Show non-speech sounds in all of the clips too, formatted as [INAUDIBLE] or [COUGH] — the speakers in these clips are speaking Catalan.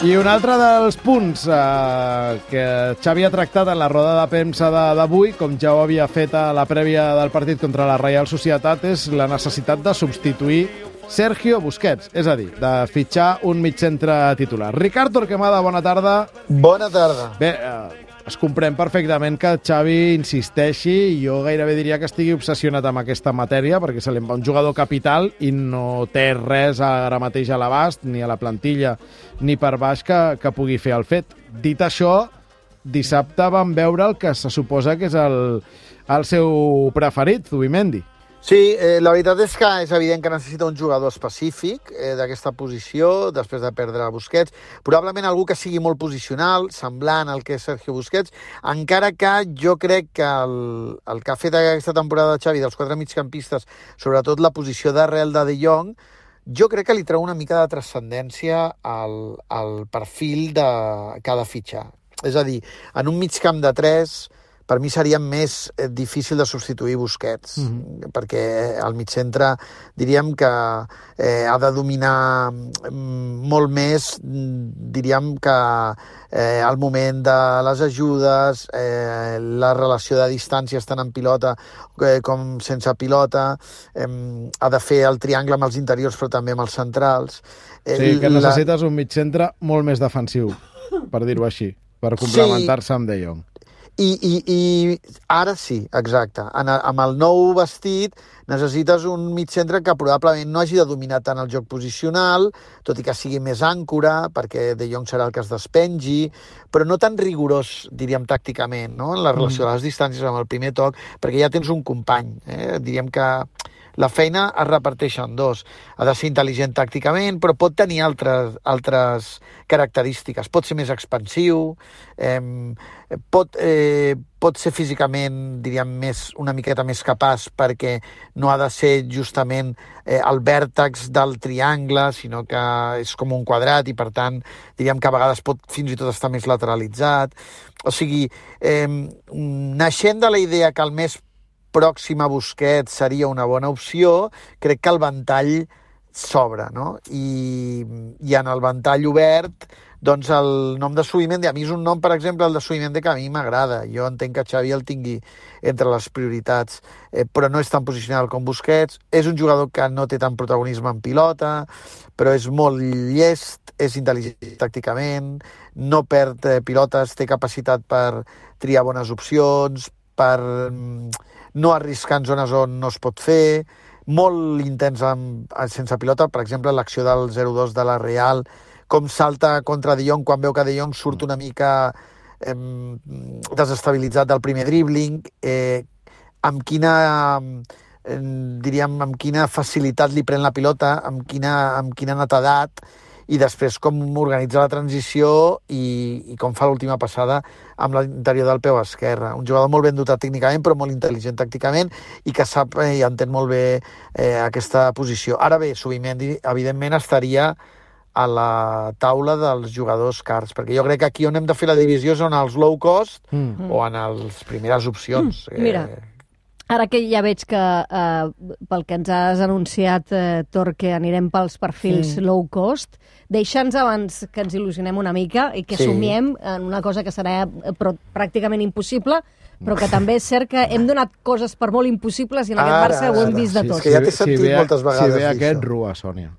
I un altre dels punts eh, que Xavi ha tractat en la roda de premsa de- d'avui, com ja ho havia fet a la prèvia del partit contra la Reial Societat, és la necessitat de substituir Sergio Busquets, és a dir, de fitxar un mitjcentre titular. Ricard Torquemada, bona tarda. Bona tarda. Bé, eh, es comprèn perfectament que Xavi insisteixi i jo gairebé diria que estigui obsessionat amb aquesta matèria perquè se li va un jugador capital i no té res ara mateix a l'abast, ni a la plantilla ni per baix que, que pugui fer el fet. Dit això, dissabte vam veure el que se suposa que és el, el seu preferit, Zubimendi. Sí, eh, la veritat és que és evident que necessita un jugador específic eh, d'aquesta posició, després de perdre Busquets. Probablement algú que sigui molt posicional, semblant al que és Sergio Busquets, encara que jo crec que el, el que ha fet aquesta temporada de Xavi dels quatre migcampistes, sobretot la posició d'arrel de De Jong, jo crec que li treu una mica de transcendència al, al perfil de cada fitxar. És a dir, en un migcamp de tres, per mi seria més eh, difícil de substituir Busquets, mm -hmm. perquè al mig centre diríem que eh, ha de dominar mm, molt més, mm, diríem que eh, al moment de les ajudes, eh, la relació de distàncies tant en pilota eh, com sense pilota, eh, ha de fer el triangle amb els interiors però també amb els centrals. O sigui, que necessites un mitjcentre molt més defensiu, per dir-ho així, per complementar-se amb De Jong. I, i, I ara sí, exacte. En, amb el nou vestit necessites un mig centre que probablement no hagi de dominar tant el joc posicional, tot i que sigui més àncora, perquè De Jong serà el que es despengi, però no tan rigorós, diríem, tàcticament, no? en la relació de les distàncies amb el primer toc, perquè ja tens un company. Eh? Diríem que la feina es reparteix en dos. Ha de ser intel·ligent tàcticament, però pot tenir altres, altres característiques. Pot ser més expansiu, eh, pot, eh, pot ser físicament, diríem, més, una miqueta més capaç perquè no ha de ser justament eh, el vèrtex del triangle, sinó que és com un quadrat i, per tant, diríem que a vegades pot fins i tot estar més lateralitzat. O sigui, eh, naixent de la idea que el més pròxim a Busquets seria una bona opció, crec que el ventall s'obre, no? I, I en el ventall obert, doncs el nom de Subimendi, a mi és un nom, per exemple, el de Subimendi, que a mi m'agrada. Jo entenc que Xavi el tingui entre les prioritats, eh, però no és tan posicional com Busquets. És un jugador que no té tant protagonisme en pilota, però és molt llest, és intel·ligent tàcticament, no perd eh, pilotes, té capacitat per triar bones opcions, per mm, no arriscar en zones on no es pot fer, molt intens amb, sense pilota, per exemple, l'acció del 0-2 de la Real, com salta contra De Jong quan veu que De Jong surt una mica eh, desestabilitzat del primer dribbling, eh, amb quina eh, diríem, amb quina facilitat li pren la pilota, amb quina, amb quina netedat, i després com organitza la transició i, i com fa l'última passada amb l'interior del peu esquerre. Un jugador molt ben dotat tècnicament, però molt intel·ligent tàcticament i que sap eh, i entén molt bé eh, aquesta posició. Ara bé, Subimendi, evidentment, estaria a la taula dels jugadors cars, perquè jo crec que aquí on hem de fer la divisió són els low cost mm. o en les primeres opcions. Mm. Mira, Ara que ja veig que eh, pel que ens has anunciat, eh, Torque, anirem pels perfils sí. low cost, deixa'ns abans que ens il·lusionem una mica i que sí. somiem en una cosa que serà eh, però, pràcticament impossible, però que també és cert que hem donat coses per molt impossibles i en aquest Ara, Barça ho hem vist de sí, tot. és que ja t'he sentit si ve, moltes vegades Si ve aquest, això. rua, Sònia.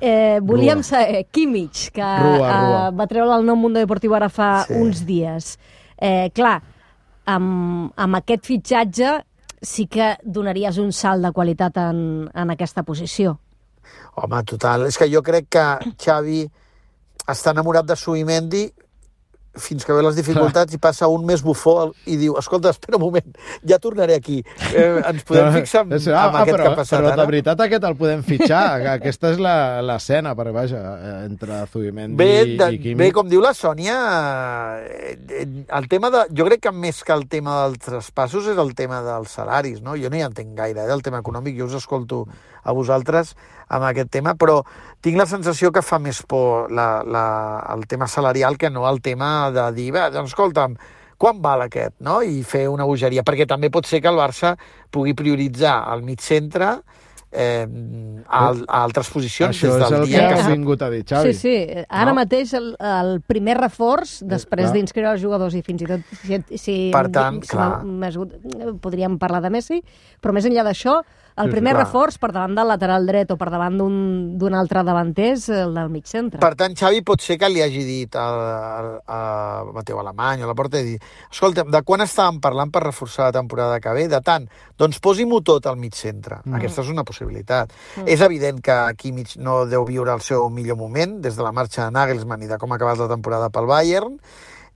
Eh, volíem saber, Kimmich, que Rua, rua. Eh, va treure el nou Mundo Deportivo ara fa Sí. sí. uns dies. Eh, clar, amb, amb aquest fitxatge sí que donaries un salt de qualitat en, en aquesta posició. Home, total. És que jo crec que Xavi està enamorat de Subimendi fins que ve les dificultats i passa un més bufó i diu, escolta, espera un moment, ja tornaré aquí. Eh, ens podem fixar en, ah, en ah, aquest però, que ha passat però de ara? veritat aquest el podem fitxar. [LAUGHS] Aquesta és la- l'escena, perquè vaja, eh, entre Zubimendi Bé, i, de, i Quimi. bé, com diu la Sònia, eh, eh, el tema de, jo crec que més que el tema dels traspassos és el tema dels salaris, no? Jo no hi entenc gaire, eh, el tema econòmic, jo us escolto a vosaltres amb aquest tema, però tinc la sensació que fa més por la, la, el tema salarial que no el tema de dir, bé, doncs escolta'm, quan val aquest, no? I fer una bogeria, perquè també pot ser que el Barça pugui prioritzar el mig centre eh, a, a altres posicions Això des és del el que dia que que ha s'ha vingut a dir, Xavi. Sí, sí. Ara No? mateix el, el primer reforç, després clar. d'inscriure els jugadors i fins i tot si, si, Per tant, si clar. podríem parlar de Messi, però més enllà d'això, el primer clar. reforç per davant del lateral dret o per davant d'un altre davanter és el del mig centre. Per tant, Xavi pot ser que li hagi dit a, a, a Mateu Alemany o a la porta i dir escolta, de quan estàvem parlant per reforçar la temporada que ve? De tant, doncs posi-m'ho tot al mig centre. Mm. Aquesta és una possibilitat. Mm. És evident que Kimmich no deu viure el seu millor moment des de la marxa de Nagelsmann i de com ha acabat la temporada pel Bayern,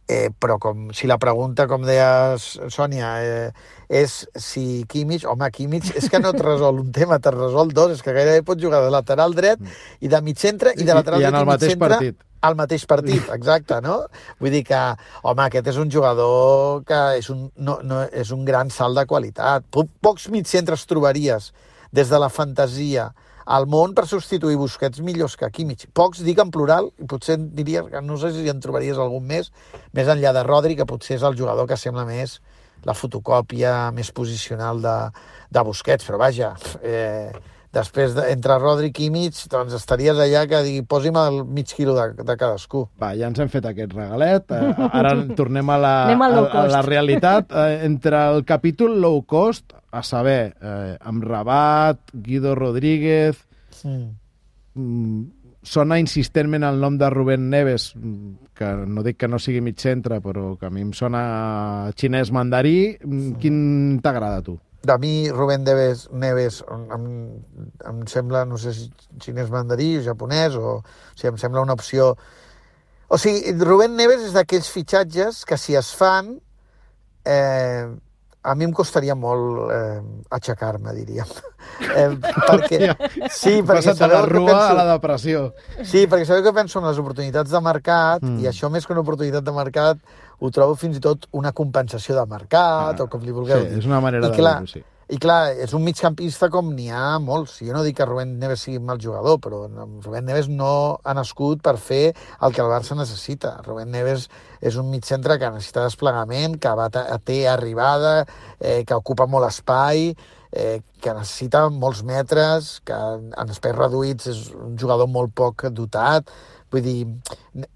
eh, però com si la pregunta, com deies, Sònia, eh, és si Kimmich, home, Kimmich, és que no et resol un tema, te'n resol dos, és que gairebé pots jugar de lateral dret i de mig centre i de I- lateral i en dret el mig mateix centre partit. al mateix partit, exacte, no? Vull dir que, home, aquest és un jugador que és un, no, no, és un gran salt de qualitat. Po- Pocs mitcentres trobaries des de la fantasia al món per substituir Busquets millors que Kimmich. Pocs, dic en plural, i potser diries que no sé si en trobaries algun més, més enllà de Rodri, que potser és el jugador que sembla més la fotocòpia més posicional de, de Busquets, però vaja, eh, després de, entre Rodri i Kimmich, doncs estaries allà que digui, posi'm el mig quilo de, de cadascú. Va, ja ens hem fet aquest regalet. Eh, ara [LAUGHS] tornem a la, low a, a la realitat. [LAUGHS] Eh, entre el capítol low cost, a saber, eh, amb Rabat, Guido Rodríguez, Mm. mm, sona insistentment el nom de Rubén Neves, mm, que no dic que no sigui mig centre, però que a mi em sona xinès mandarí. Mm, Quin t'agrada a tu? De mi, Rubén Neves, Neves em, em sembla, no sé si xinès mandarí o japonès, o, o sigui, em sembla una opció... O sigui, Rubén Neves és d'aquells fitxatges que si es fan, eh, a mi em costaria molt eh, aixecar-me, diríem. [LAUGHS] Eh, perquè, sí, perquè Passa't de la que rua penso? a la depressió. Sí, perquè sabeu què penso en les oportunitats de mercat, mm. i això més que una oportunitat de mercat, ho trobo fins i tot una compensació de mercat, Ah, o com li vulgueu Sí, dir. és una manera I de clar, dir-ho, sí. I clar, és un migcampista com n'hi ha molts. Jo no dic que Rubén Neves sigui mal jugador, però Rubén Neves no ha nascut per fer el que el Barça necessita. Rubén Neves és un mig centre que necessita desplegament, que va, té arribada, eh, que ocupa molt espai, eh, que necessita molts metres, que en espais reduïts és un jugador molt poc dotat. Vull dir,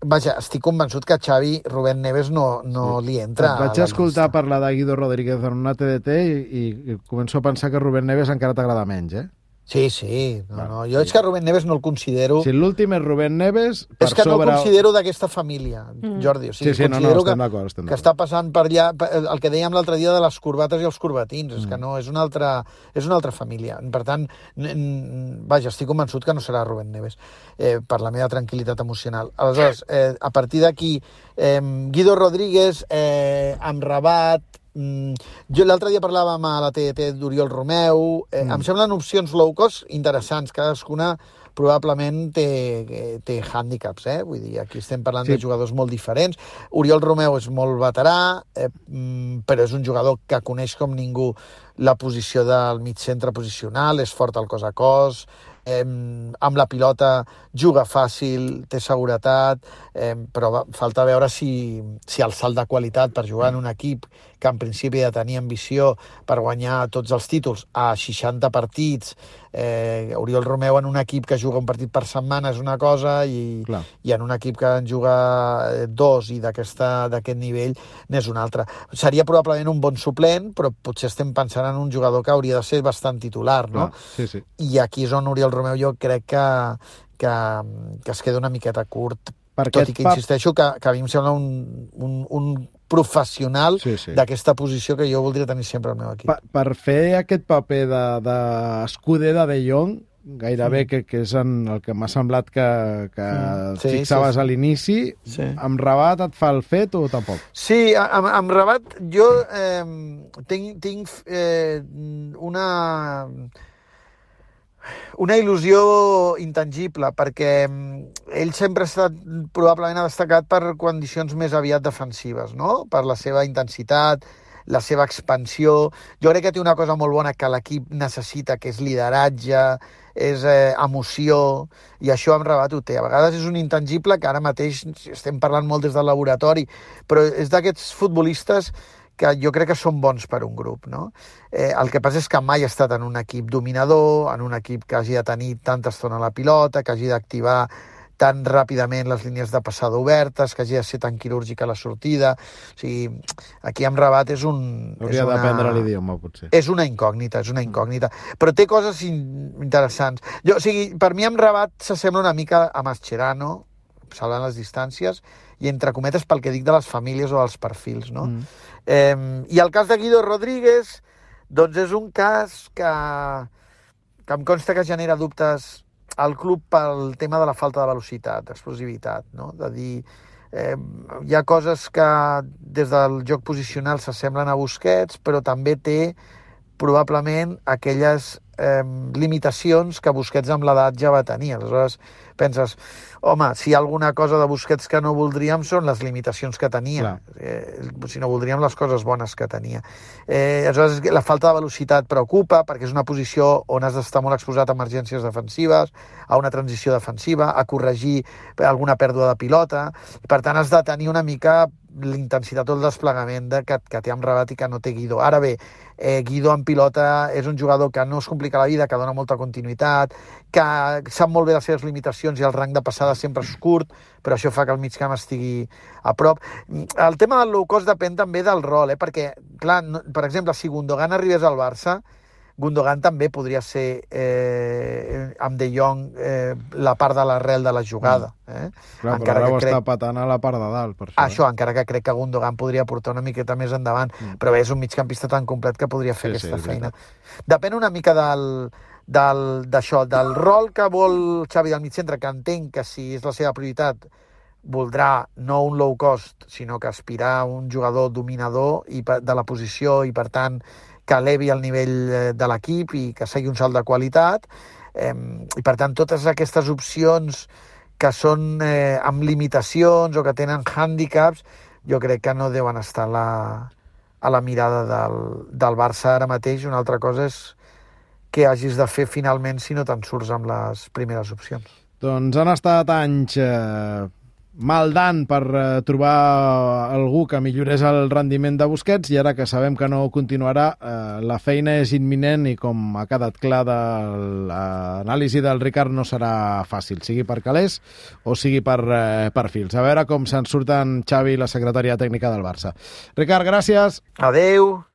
vaja, estic convençut que Xavi Rubén Neves no, no li entra. Et vaig a escoltar llista. parlar de Guido Rodríguez en una TDT i, i començo a pensar que Rubén Neves encara t'agrada menys, eh? Sí, sí. No, no. Jo és que Rubén Neves no el considero... Si l'últim és Rubén Neves, per és que no sobre... el considero d'aquesta família, Jordi. O sigui, Sí, sí, no, no, considero estem que, d'acord, que d'acord. està passant per allà, el que dèiem l'altre dia de les corbates i els corbatins, és que Mm. no, és una altra, és una altra família. Per tant, vaja, estic convençut que no serà Rubén Neves, eh, per la meva tranquil·litat emocional. Aleshores, eh, a partir d'aquí, eh, Guido Rodríguez, eh, amb Rabat, Mm, jo l'altre dia parlàvem a la TT d'Oriol Romeu. Eh, mm. Em semblen opcions low cost interessants. Cadascuna probablement té, té hàndicaps, eh? Vull dir, aquí estem parlant Sí. sí. de jugadors molt diferents. Oriol Romeu és molt veterà, eh, mm, però és un jugador que coneix com ningú la posició del mig centre posicional, és fort al cos a cos, eh, amb la pilota juga fàcil, té seguretat, eh, però falta veure si, si el salt de qualitat per jugar en un equip que en principi ha de tenir ambició per guanyar tots els títols a 60 partits, eh, Oriol Romeu en un equip que juga un partit per setmana és una cosa i, Clar. i en un equip que en juga eh, dos i d'aquest nivell n'és una altra. Seria probablement un bon suplent, però potser estem pensant en un jugador que hauria de ser bastant titular, no? Clar, sí, sí. I aquí és on Oriol Romeu jo crec que, que, que es queda una miqueta curt, Per tot i que pap- insisteixo que, que a mi em sembla un, un, un professional Sí, sí. d'aquesta posició que jo voldria tenir sempre al meu equip. Per, per fer aquest paper de- d'escuder de, de De Jong, gairebé que, que és en el que m'ha semblat que, que Mm. Sí, fixaves sí, sí. a l'inici. Sí. Amb Rabat et fa el fet o tampoc? Sí, amb, amb Rabat jo eh, tinc, tinc eh, una una il·lusió intangible, perquè mm, ell sempre ha estat, probablement ha destacat per condicions més aviat defensives, no? per la seva intensitat, la seva expansió. Jo crec que té una cosa molt bona que l'equip necessita, que és lideratge, és eh, emoció, i això amb Rabat ho té. A vegades és un intangible que ara mateix estem parlant molt des del laboratori, però és d'aquests futbolistes que jo crec que són bons per un grup. No? Eh, el que passa és que mai ha estat en un equip dominador, en un equip que hagi de tenir tanta estona la pilota, que hagi d'activar tan ràpidament les línies de passada obertes, que hagi de ser tan quirúrgica la sortida. O sigui, aquí amb Rabat és un... Hauria d'aprendre l'idioma, potser. És una incògnita, és una incògnita. Però té coses in interessants. Jo, o sigui, per mi amb Rabat s'assembla una mica a Mascherano, salvant les distàncies, i entre cometes pel que dic de les famílies o dels perfils, no? Mm. Eh, I el cas de Guido Rodríguez, doncs és un cas que, que em consta que genera dubtes al club pel tema de la falta de velocitat, d'explosivitat, no? De dir, eh, hi ha coses que des del joc posicional s'assemblen a Busquets, però també té probablement aquelles eh, limitacions que Busquets amb l'edat ja va tenir. Aleshores penses, home, si hi ha alguna cosa de Busquets que no voldríem són les limitacions que tenia, eh, si no voldríem les coses bones que tenia. Eh, aleshores, la falta de velocitat preocupa perquè és una posició on has d'estar molt exposat a emergències defensives, a una transició defensiva, a corregir alguna pèrdua de pilota, i per tant has de tenir una mica l'intensitat o el desplegament de, que, que té amb Rabat i que no té Guido. Ara bé, eh, Guido en pilota és un jugador que no es complica la vida, que dona molta continuïtat, que sap molt bé les seves limitacions i el rang de passada sempre és curt, però això fa que el mig camp estigui a prop. El tema del low cost depèn també del rol, eh? perquè, clar, no, per exemple, si Gundogan arribés al Barça, Gundogan també podria ser eh, amb De Jong eh, la part de l'arrel de la jugada. Eh? Clar, però ara ho està patant a la part de dalt, per això. Això, encara que crec que Gundogan podria portar una miqueta més endavant, Mm. però bé, és un migcampista tan complet que podria fer Sí, sí, aquesta és feina. Depèn una mica del, d'això, del rol que vol Xavi del mig centre, que entenc que si és la seva prioritat voldrà no un low cost, sinó que aspirar a un jugador dominador i de la posició i, per tant, que elevi el nivell eh, de l'equip i que segui un salt de qualitat. Eh, I, per tant, totes aquestes opcions que són eh, amb limitacions o que tenen hàndicaps, jo crec que no deuen estar a la, a la mirada del, del Barça ara mateix. Una altra cosa és què hagis de fer finalment si no te'n surts amb les primeres opcions. Doncs han estat anys eh, maldant per eh, trobar algú que millorés el rendiment de Busquets i ara que sabem que no continuarà, eh, la feina és imminent i com ha quedat clar de l'anàlisi del Ricard no serà fàcil, sigui per calés o sigui per eh, perfils. A veure com se'n surten Xavi i la secretària tècnica del Barça. Ricard, gràcies. Adeu!